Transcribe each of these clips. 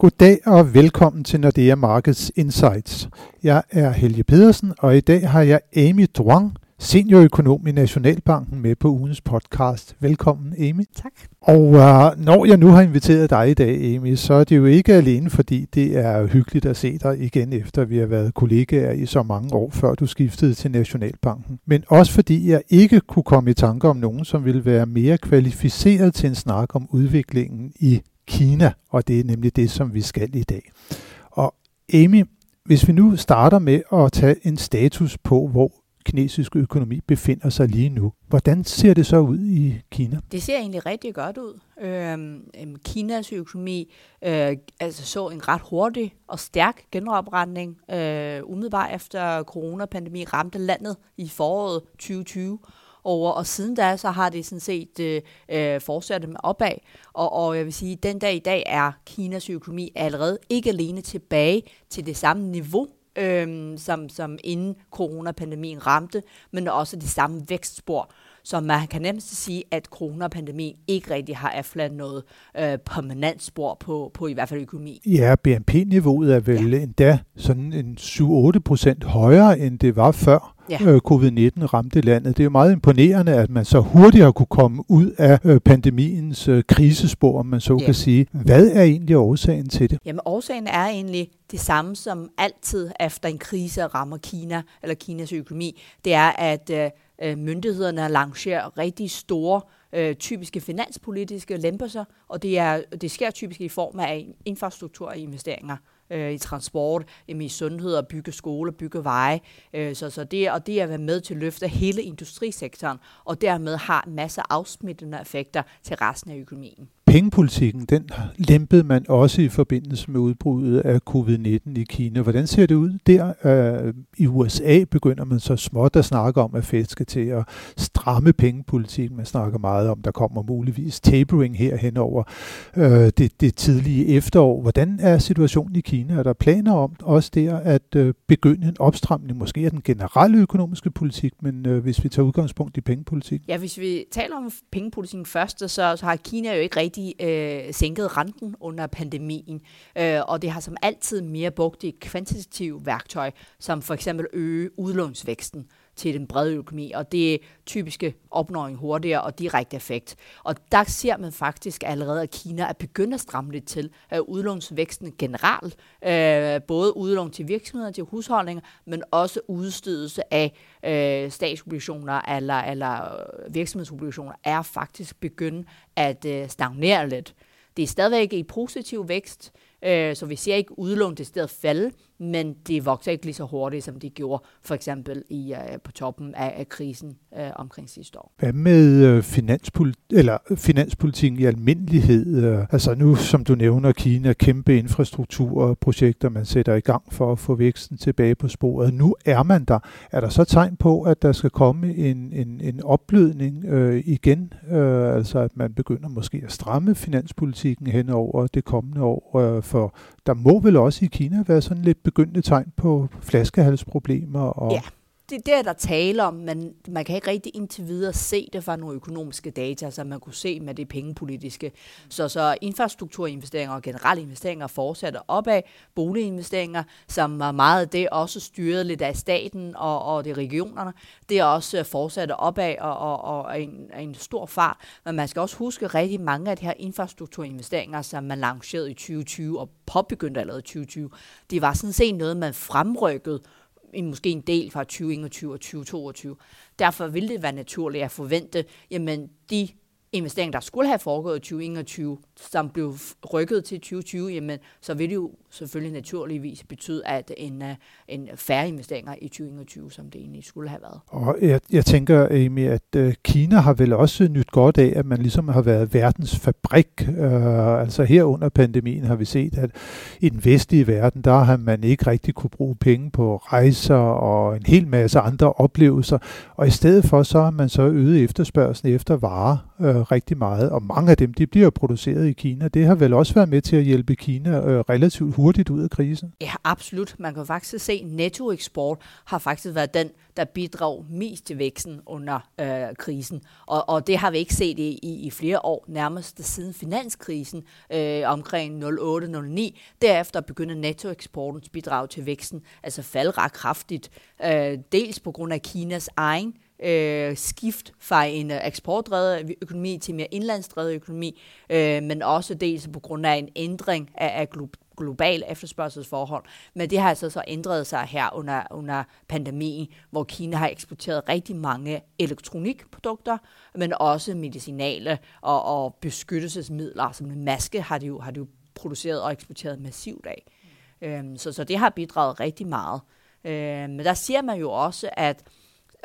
Goddag og velkommen til Nordea Markets Insights. Jeg er Helge Pedersen, og i dag har jeg Amy Druang, seniorøkonom i Nationalbanken, med på ugens podcast. Velkommen, Amy. Tak. Og uh, når jeg nu har inviteret dig i dag, Amy, så er det jo ikke alene, fordi det er hyggeligt at se dig igen, efter vi har været kollegaer i så mange år, før du skiftede til Nationalbanken. Men også fordi jeg ikke kunne komme i tanke om nogen, som ville være mere kvalificeret til en snak om udviklingen i Kina, og det er nemlig det, som vi skal i dag. Og Amy, hvis vi nu starter med at tage en status på, hvor kinesisk økonomi befinder sig lige nu. Hvordan ser det så ud i Kina? Det ser egentlig rigtig godt ud. Øhm, øhm Kinas økonomi øh, altså så en ret hurtig og stærk genopretning øh, umiddelbart efter coronapandemi ramte landet i foråret 2020 over, og siden da, så har det sådan set øh, øh, fortsat med opad. Og, og jeg vil sige, at den dag i dag er Kinas økonomi allerede ikke alene tilbage til det samme niveau, øh, som, som inden coronapandemien ramte, men også det samme vækstspor. Så man kan nemt sige, at coronapandemien ikke rigtig har efterladt noget øh, permanent spor på, på i hvert fald økonomi. Ja, BNP-niveauet er vel ja. endda sådan en 7-8 procent højere, end det var før ja. øh, covid-19 ramte landet. Det er jo meget imponerende, at man så hurtigt har kunne komme ud af øh, pandemiens øh, krisespor, om man så ja. kan sige. Hvad er egentlig årsagen til det? Jamen årsagen er egentlig det samme som altid efter en krise rammer Kina eller Kinas økonomi. Det er, at øh, øh myndighederne lancerer rigtig store øh, typiske finanspolitiske lempelser, og det, er, det sker typisk i form af infrastrukturinvesteringer øh, i transport, i sundhed og bygge skole, bygge veje. Øh, så, så det, og det er at være med til at løfte hele industrisektoren, og dermed har masser af afsmittende effekter til resten af økonomien pengepolitikken, den lempede man også i forbindelse med udbruddet af covid-19 i Kina. Hvordan ser det ud der? Øh, I USA begynder man så småt at snakke om, at Fed skal til at stramme pengepolitikken. Man snakker meget om, der kommer muligvis tapering her henover øh, det, det tidlige efterår. Hvordan er situationen i Kina? Er der planer om også der at øh, begynde en opstramning, måske af den generelle økonomiske politik, men øh, hvis vi tager udgangspunkt i pengepolitik? Ja, hvis vi taler om pengepolitikken først, så, så har Kina jo ikke rigtig øh, sænket renten under pandemien, øh, og det har som altid mere brugt det kvantitative værktøj, som for eksempel øge udlånsvæksten til den brede økonomi, og det er typiske opnåing hurtigere og direkte effekt. Og der ser man faktisk allerede, at Kina er begyndt at stramme lidt til øh, udlånsvæksten generelt, øh, både udlån til virksomheder, til husholdninger, men også udstedelse af øh, statsobligationer eller, eller øh, virksomhedsobligationer er faktisk begyndt at øh, stagnere lidt. Det er stadigvæk i positiv vækst, øh, Øh, så vi ser ikke udlån til stedet falde, men det vokser ikke lige så hurtigt, som det gjorde for eksempel i, øh, på toppen af, af krisen øh, omkring sidste år. Hvad med uh, eller finanspolitikken i almindelighed? Altså nu, som du nævner, Kina, kæmpe infrastrukturprojekter, man sætter i gang for at få væksten tilbage på sporet. Nu er man der. Er der så tegn på, at der skal komme en, en, en opblødning øh, igen? Øh, altså at man begynder måske at stramme finanspolitikken hen over det kommende år? øh, for der må vel også i Kina være sådan lidt begyndende tegn på flaskehalsproblemer. Og ja, det, det er der tale om, men man kan ikke rigtig indtil videre se det fra nogle økonomiske data, som man kunne se med det pengepolitiske. Så, så infrastrukturinvesteringer og generelle investeringer fortsætter opad. Boliginvesteringer, som var meget det, også styret lidt af staten og, og de regionerne, det er også øh, fortsætter opad og, og, og en, en stor far. Men man skal også huske rigtig mange af de her infrastrukturinvesteringer, som man lancerede i 2020 og påbegyndte allerede i 2020, det var sådan set noget, man fremrykkede en, måske en del fra 2021 og 2022. Derfor vil det være naturligt at forvente, jamen de investering, der skulle have foregået i 2021, som blev rykket til 2020, jamen, så vil det jo selvfølgelig naturligvis betyde, at en, øh, en færre investeringer i 2021, som det egentlig skulle have været. Og jeg, jeg tænker, Amy, at øh, Kina har vel også nyt godt af, at man ligesom har været verdens fabrik. Øh, altså her under pandemien har vi set, at i den vestlige verden, der har man ikke rigtig kunne bruge penge på rejser og en hel masse andre oplevelser. Og i stedet for, så har man så øget efterspørgselen efter varer. Øh, Øh, rigtig meget, og mange af dem, de bliver produceret i Kina. Det har vel også været med til at hjælpe Kina øh, relativt hurtigt ud af krisen? Ja, absolut. Man kan faktisk se, at nettoeksport har faktisk været den, der bidrag mest til væksten under øh, krisen. Og, og det har vi ikke set i, i, i flere år, nærmest siden finanskrisen øh, omkring 08-09. Derefter begynder nettoeksportens bidrag til væksten altså falde ret kraftigt. Øh, dels på grund af Kinas egen øh, skift fra en øh, eksportdrevet økonomi til mere indlandsdrevet økonomi, øh, men også dels på grund af en ændring af, af global efterspørgselsforhold. Men det har altså så ændret sig her under, under pandemien, hvor Kina har eksporteret rigtig mange elektronikprodukter, men også medicinale og, og beskyttelsesmidler, som en maske har de jo, har de jo produceret og eksporteret massivt af. Øhm, så, så det har bidraget rigtig meget. Øhm, men der siger man jo også, at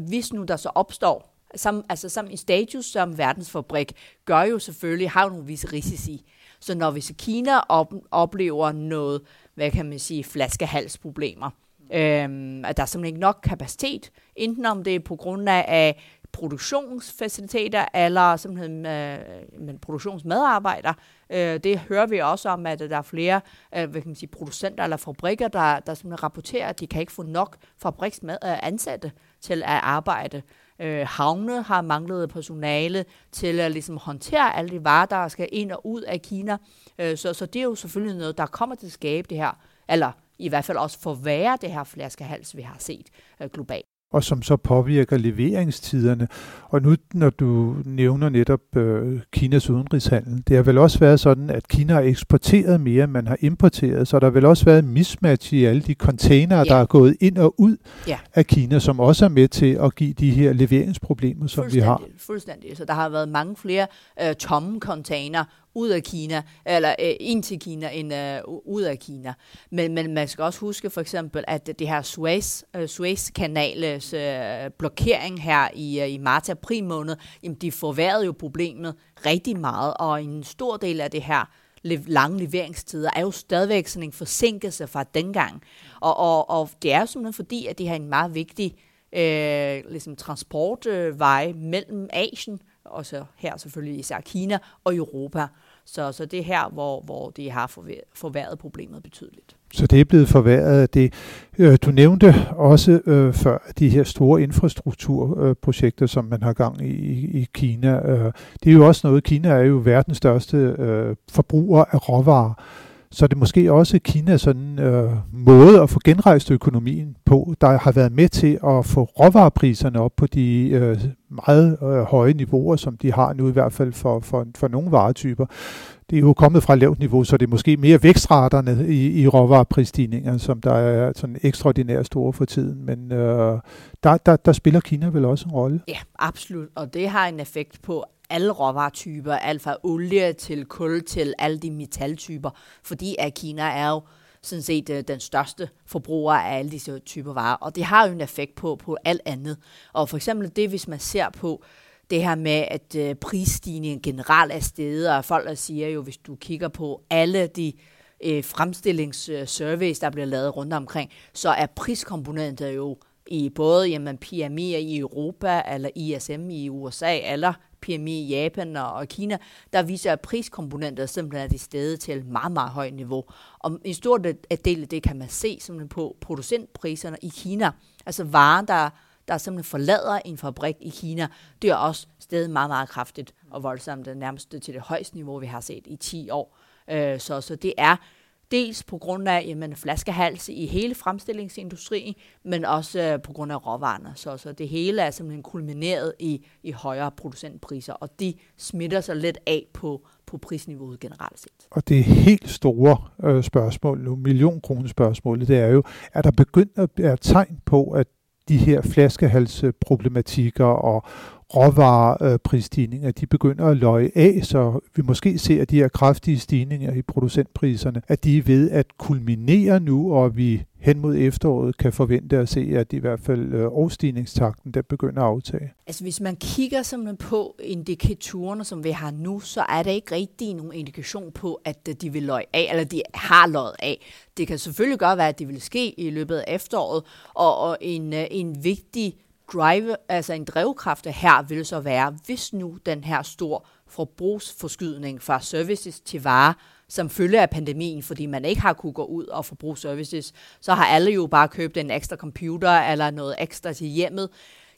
hvis nu der så opstår, som, altså som en status som verdensfabrik, gør jo selvfølgelig, har jo nogle visse risici. Så når hvis Kina op, oplever noget, hvad kan man sige, flaskehalsproblemer, øhm, at der er simpelthen ikke nok kapacitet, enten om det er på grund af, af produktionsfaciliteter eller simpelthen øh, men produktionsmedarbejdere. Øh, det hører vi også om, at der er flere øh, hvad kan man sige, producenter eller fabrikker, der, der simpelthen rapporterer, at de kan ikke få nok fabriksansatte øh, til at arbejde. Øh, havne har manglet personale til at ligesom håndtere alle de varer, der skal ind og ud af Kina. Øh, så, så det er jo selvfølgelig noget, der kommer til at skabe det her, eller i hvert fald også forværre det her flaskehals, vi har set øh, globalt og som så påvirker leveringstiderne. Og nu, når du nævner netop øh, Kinas udenrigshandel, det har vel også været sådan, at Kina har eksporteret mere, end man har importeret, så der har vel også været mismatch i alle de containere, ja. der er gået ind og ud ja. af Kina, som også er med til at give de her leveringsproblemer, som vi har. Fuldstændig. Så der har været mange flere øh, tomme container ud af Kina, eller øh, ind til Kina, end øh, ud af Kina. Men, men man skal også huske for eksempel, at det her Suez, øh, Suez-kanales øh, blokering her i, øh, i marts-april måned, jamen de forværrede jo problemet rigtig meget, og en stor del af det her lange leveringstider er jo stadigvæk sådan en forsinkelse fra dengang. Og, og, og det er jo simpelthen fordi, at det har en meget vigtig øh, ligesom transportvej øh, mellem Asien, og så her selvfølgelig især Kina og Europa. Så, så det er her, hvor, hvor det har forværret problemet betydeligt. Så det er blevet forværret af det. Øh, du nævnte også øh, før de her store infrastrukturprojekter, øh, som man har gang i i Kina. Øh, det er jo også noget, Kina er jo verdens største øh, forbruger af råvarer. Så det er måske også Kinas sådan øh, måde at få genrejst økonomien på, der har været med til at få råvarepriserne op på de øh, meget øh, høje niveauer, som de har nu i hvert fald for, for, for nogle varetyper. Det er jo kommet fra lavt niveau, så det er måske mere vækstraterne i, i råvareprisstigninger, som der er sådan ekstraordinært store for tiden. Men øh, der, der, der spiller Kina vel også en rolle? Ja, absolut. Og det har en effekt på alle råvaretyper, alt fra olie til kul til alle de metaltyper, fordi at Kina er jo sådan set øh, den største forbruger af alle disse typer varer, og det har jo en effekt på, på alt andet. Og for eksempel det, hvis man ser på det her med, at øh, prisstigningen generelt er steget, og folk der siger jo, hvis du kigger på alle de øh, fremstillingssurveys, øh, der bliver lavet rundt omkring, så er priskomponenter jo i både jamen, PMI i Europa, eller ISM i USA, eller PMI i Japan og, Kina, der viser, at priskomponenter simpelthen er de stede til meget, meget højt niveau. Og en stor del af det kan man se simpelthen på producentpriserne i Kina. Altså varer, der, der simpelthen forlader en fabrik i Kina, det er også stedet meget, meget kraftigt og voldsomt, det nærmest til det højeste niveau, vi har set i 10 år. Øh, så, så det er Dels på grund af jamen, flaskehals i hele fremstillingsindustrien, men også øh, på grund af råvarerne. Så, så det hele er simpelthen kulmineret i, i højere producentpriser, og de smitter sig lidt af på, på prisniveauet generelt set. Og det helt store øh, spørgsmål nu, millionkroners spørgsmål, det er jo, er der begyndt at være tegn på, at de her flaskehalsproblematikker øh, og råvareprisstigninger, de begynder at løje af, så vi måske ser de her kraftige stigninger i producentpriserne, at de er ved at kulminere nu, og vi hen mod efteråret kan forvente at se, at i hvert fald øh, årstigningstakten der begynder at aftage. Altså hvis man kigger simpelthen på indikatorerne, som vi har nu, så er der ikke rigtig nogen indikation på, at øh, de vil løje af, eller de har løjet af. Det kan selvfølgelig godt være, at det vil ske i løbet af efteråret, og, og en, øh, en vigtig drive, altså en drivkraft her vil så være, hvis nu den her stor forbrugsforskydning fra services til varer, som følge af pandemien, fordi man ikke har kunne gå ud og forbruge services, så har alle jo bare købt en ekstra computer eller noget ekstra til hjemmet.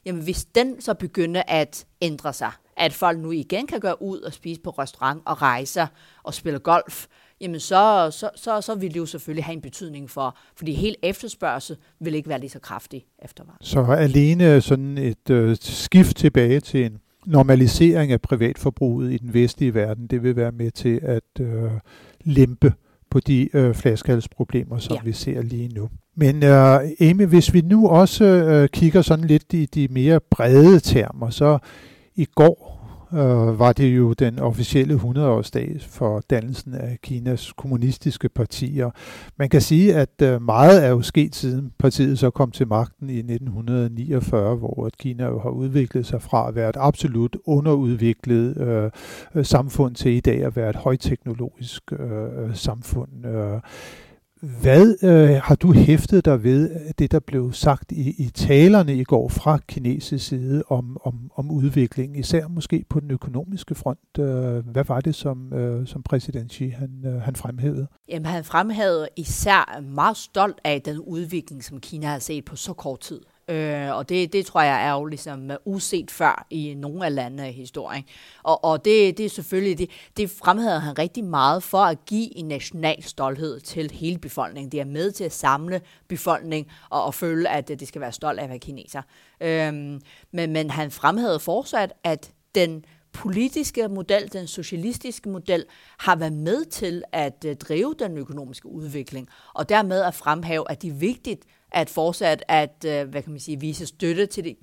Jamen hvis den så begynder at ændre sig, at folk nu igen kan gå ud og spise på restaurant og rejse og spille golf, jamen så, så, så, så vil det jo selvfølgelig have en betydning for, fordi helt efterspørgsel vil ikke være lige så kraftig eftervarende. Så alene sådan et øh, skift tilbage til en normalisering af privatforbruget i den vestlige verden, det vil være med til at øh, lempe på de øh, flaskehalsproblemer, som ja. vi ser lige nu. Men øh, Amy, hvis vi nu også øh, kigger sådan lidt i de mere brede termer, så i går øh, var det jo den officielle 100-årsdag for dannelsen af Kinas kommunistiske partier. Man kan sige, at øh, meget er jo sket siden partiet så kom til magten i 1949, hvor at Kina jo har udviklet sig fra at være et absolut underudviklet øh, samfund til i dag at være et højteknologisk øh, øh samfund. Øh, hvad øh, har du hæftet dig ved øh, det, der blev sagt i, i talerne i går fra kinesisk side om, om, om udviklingen, især måske på den økonomiske front? Øh, hvad var det, som, øh, som præsident Xi han, øh, han fremhævede? Jamen, han fremhævede især meget stolt af den udvikling, som Kina har set på så kort tid. Øh, og det, det tror jeg er jo ligesom øh, uset før i nogle af landene i historien. Og, og det, det er selvfølgelig, det, det fremhæver han rigtig meget for at give en national stolthed til hele befolkningen. Det er med til at samle befolkningen og, og føle, at øh, det skal være stolt af at være kineser. Øh, men, men han fremhævede fortsat, at den politiske model, den socialistiske model, har været med til at øh, drive den økonomiske udvikling, og dermed at fremhæve, at det er vigtigt at fortsat at øh, hvad kan man sige, vise støtte til det,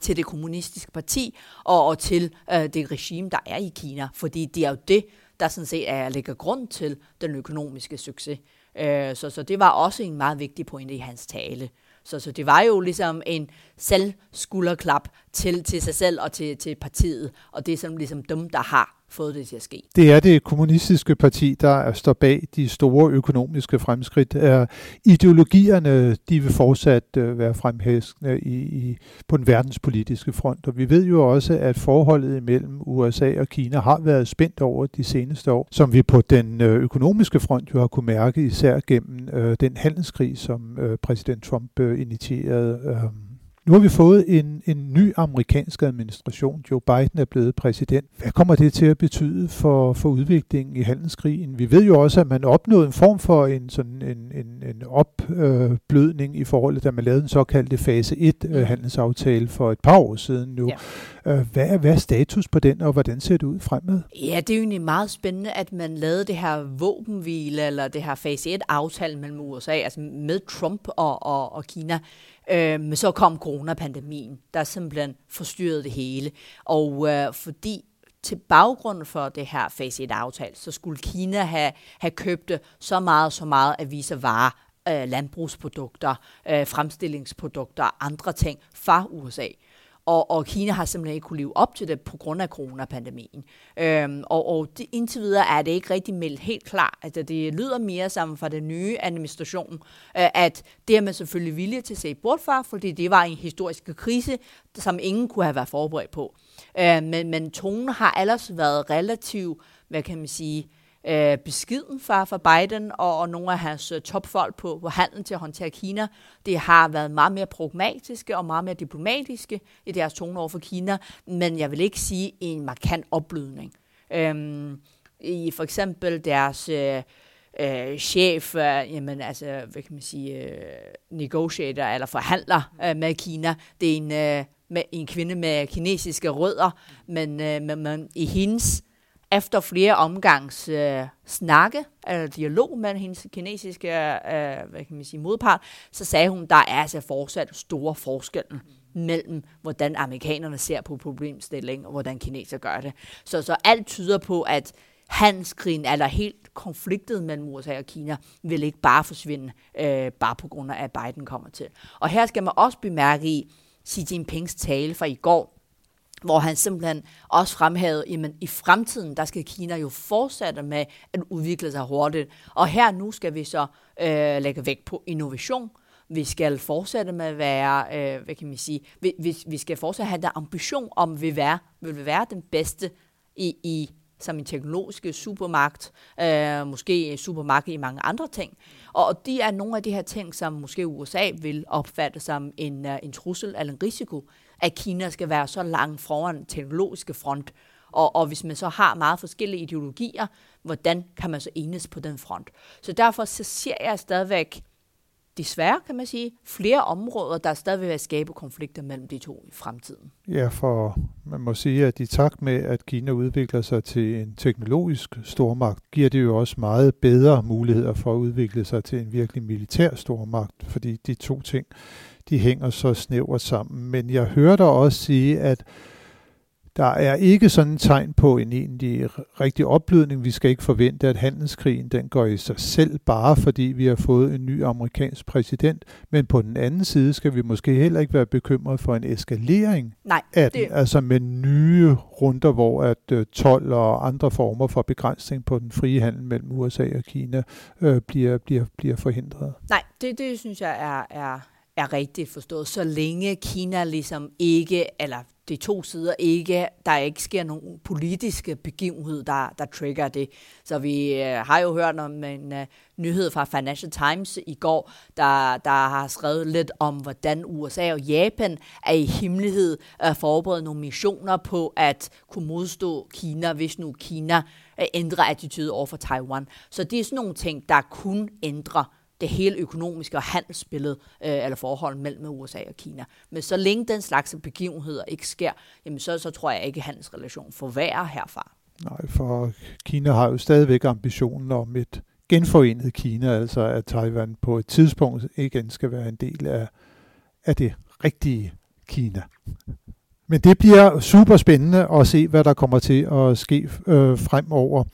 til det kommunistiske parti og, og til øh, det regime, der er i Kina, fordi det er jo det, der sådan set er ligger grund til den økonomiske succes. Øh, så, så det var også en meget vigtig pointe i hans tale. Så, så det var jo ligesom en selvskulderklap til, til sig selv og til, til partiet, og det er sådan ligesom dem, der har fået det til at ske. Det er det kommunistiske parti, der står bag de store økonomiske fremskridt. Er ideologierne, de vil fortsat øh, være fremhæskende i, i, på den verdenspolitiske front. Og vi ved jo også, at forholdet mellem USA og Kina har været spændt over de seneste år, som vi på den øh, økonomiske front jo har kunne mærke, især gennem øh, den handelskrig, som øh, præsident Trump øh, initierede. Øh, nu har vi fået en, en ny amerikansk administration. Joe Biden er blevet præsident. Hvad kommer det til at betyde for, for udviklingen i handelskrigen? Vi ved jo også, at man opnåede en form for en, sådan en, en, en opblødning i forhold til, da man lavede en såkaldte fase 1 øh, handelsaftale for et par år siden nu. Ja. Øh, hvad, er, hvad er status på den, og hvordan ser det ud fremad? Ja, det er jo egentlig meget spændende, at man lavede det her våbenhvile, eller det her fase 1-aftale mellem USA, altså med Trump og, og, og Kina. Øh, men så kom coronapandemien, der simpelthen forstyrrede det hele. Og øh, fordi til baggrund for det her fase 1-aftale, så skulle Kina have, have købt så meget, så meget af vise varer, øh, landbrugsprodukter, øh, fremstillingsprodukter og andre ting fra USA. Og, og Kina har simpelthen ikke kunne leve op til det på grund af coronapandemien. Øhm, og og det, indtil videre er det ikke rigtig meldt helt klart. Altså, det lyder mere sammen fra den nye administration, øh, at det er man selvfølgelig villig til at se bort fra, fordi det var en historisk krise, som ingen kunne have været forberedt på. Øh, men, men tonen har ellers været relativt, hvad kan man sige, øh, Øh, beskeden fra, fra Biden og, og nogle af hans øh, topfolk på, på handel til at håndtere Kina. Det har været meget mere pragmatiske og meget mere diplomatiske i deres tone over for Kina, men jeg vil ikke sige en markant opblødning. Øhm, I for eksempel deres øh, øh, chef, øh, jamen altså, hvad kan man sige, øh, negotiator eller forhandler øh, med Kina, det er en, øh, med, en kvinde med kinesiske rødder, men, øh, men, men i hendes efter flere omgangs øh, snakke, eller dialog med hendes kinesiske øh, hvad kan man sige, modpart, så sagde hun, der er altså fortsat store forskelle mellem, hvordan amerikanerne ser på problemstillingen, og hvordan kineser gør det. Så, så alt tyder på, at handelskrigen, eller helt konfliktet mellem USA og Kina, vil ikke bare forsvinde, øh, bare på grund af, at Biden kommer til. Og her skal man også bemærke i Xi Jinpings tale fra i går, hvor han simpelthen også fremhævede, at i fremtiden, der skal Kina jo fortsætte med at udvikle sig hurtigt. Og her nu skal vi så øh, lægge vægt på innovation. Vi skal fortsætte med at være, øh, hvad kan man sige, vi, vi, vi skal fortsætte have den ambition om, at vi, være, vil være den bedste i, i som en teknologisk supermagt, øh, måske supermagt i mange andre ting. Og de er nogle af de her ting, som måske USA vil opfatte som en, øh, en trussel eller en risiko, at Kina skal være så langt foran den teknologiske front. Og, og hvis man så har meget forskellige ideologier, hvordan kan man så enes på den front? Så derfor så ser jeg stadigvæk desværre, kan man sige, flere områder, der stadig vil skabe konflikter mellem de to i fremtiden. Ja, for man må sige, at i takt med, at Kina udvikler sig til en teknologisk stormagt, giver det jo også meget bedre muligheder for at udvikle sig til en virkelig militær stormagt, fordi de to ting, de hænger så snævert sammen. Men jeg hørte også sige, at der er ikke sådan en tegn på en egentlig rigtig opblødning. Vi skal ikke forvente, at handelskrigen den går i sig selv, bare fordi vi har fået en ny amerikansk præsident. Men på den anden side skal vi måske heller ikke være bekymret for en eskalering Nej, af den. Det... Altså med nye runder, hvor at uh, øh, 12 og andre former for begrænsning på den frie handel mellem USA og Kina uh, bliver, bliver, bliver forhindret. Nej, det, det synes jeg er, er, er rigtigt forstået, så længe Kina ligesom ikke, eller de to sider ikke, der ikke sker nogen politiske begivenhed, der, der trigger det. Så vi øh, har jo hørt om en øh, nyhed fra Financial Times i går, der, der har skrevet lidt om, hvordan USA og Japan er i hemmelighed uh, forberedt nogle missioner på at kunne modstå Kina, hvis nu Kina øh, ændrer attitude over for Taiwan. Så det er sådan nogle ting, der kun ændrer det hele økonomiske og handelsbillede øh, eller forhold mellem USA og Kina. Men så længe den slags begivenheder ikke sker, jamen så, så tror jeg ikke, at handelsrelationen forværrer herfra. Nej, for Kina har jo stadigvæk ambitionen om et genforenet Kina, altså at Taiwan på et tidspunkt igen skal være en del af, af det rigtige Kina. Men det bliver super spændende at se, hvad der kommer til at ske øh, fremover.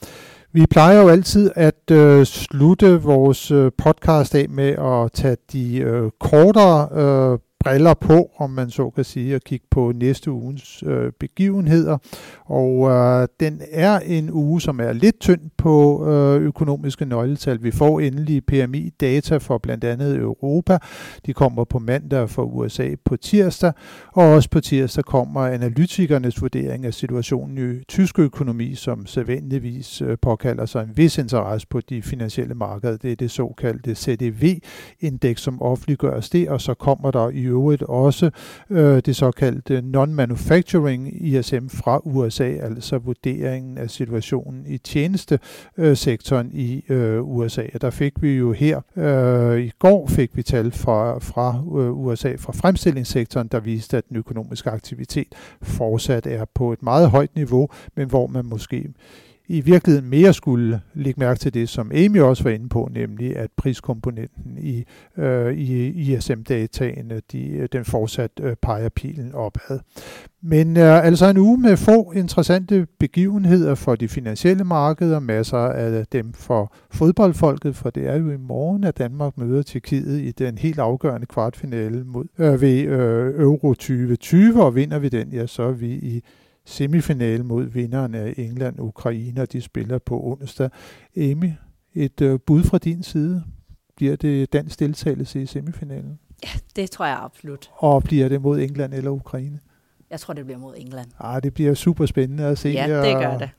Vi plejer jo altid at øh, slutte vores øh, podcast af med at tage de øh, kortere øh, briller på, om man så kan sige, og kigge på næste ugens øh, begivenheder. Og øh, den er en uge, som er lidt tynd på øh, økonomiske nøgletal. Vi får endelig PMI-data for blandt andet Europa. De kommer på mandag for USA på tirsdag, og også på tirsdag kommer analytikernes vurdering af situationen i tysk økonomi, som sædvanligvis øh, påkalder sig en vis interesse på de finansielle markeder. Det er det såkaldte CDV-indeks, som offentliggøres det, og så kommer der i øvrigt også øh, det såkaldte non-manufacturing ISM fra USA, altså vurderingen af situationen i tjenestesektoren i øh, USA. Og der fik vi jo her øh, i går fik vi tal fra, fra øh, USA fra fremstillingssektoren, der viste, at den økonomiske aktivitet fortsat er på et meget højt niveau, men hvor man måske i virkeligheden mere skulle lægge mærke til det, som Amy også var inde på, nemlig at priskomponenten i, øh, i ISM-dataene, de, den fortsat øh, peger pilen opad. Men øh, altså en uge med få interessante begivenheder for de finansielle markeder, masser af dem for fodboldfolket, for det er jo i morgen, at Danmark møder Tjekkiet i den helt afgørende kvartfinale mod øh, ved øh, Euro 2020, og vinder vi den, ja, så er vi i semifinale mod vinderen af England og de spiller på onsdag. Amy, et øh, bud fra din side. Bliver det dansk deltagelse i semifinalen? Ja, det tror jeg absolut. Og bliver det mod England eller Ukraine? Jeg tror, det bliver mod England. Ah, det bliver super spændende at se, ja, det gør det.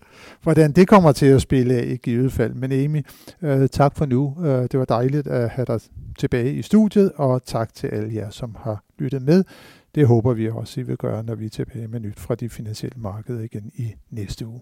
hvordan det kommer til at spille af i givet fald. Men Amy, øh, tak for nu. Øh, det var dejligt at have dig tilbage i studiet, og tak til alle jer, som har lyttet med. Det håber vi også, I vil gøre, når vi er tilbage med nyt fra de finansielle markeder igen i næste uge.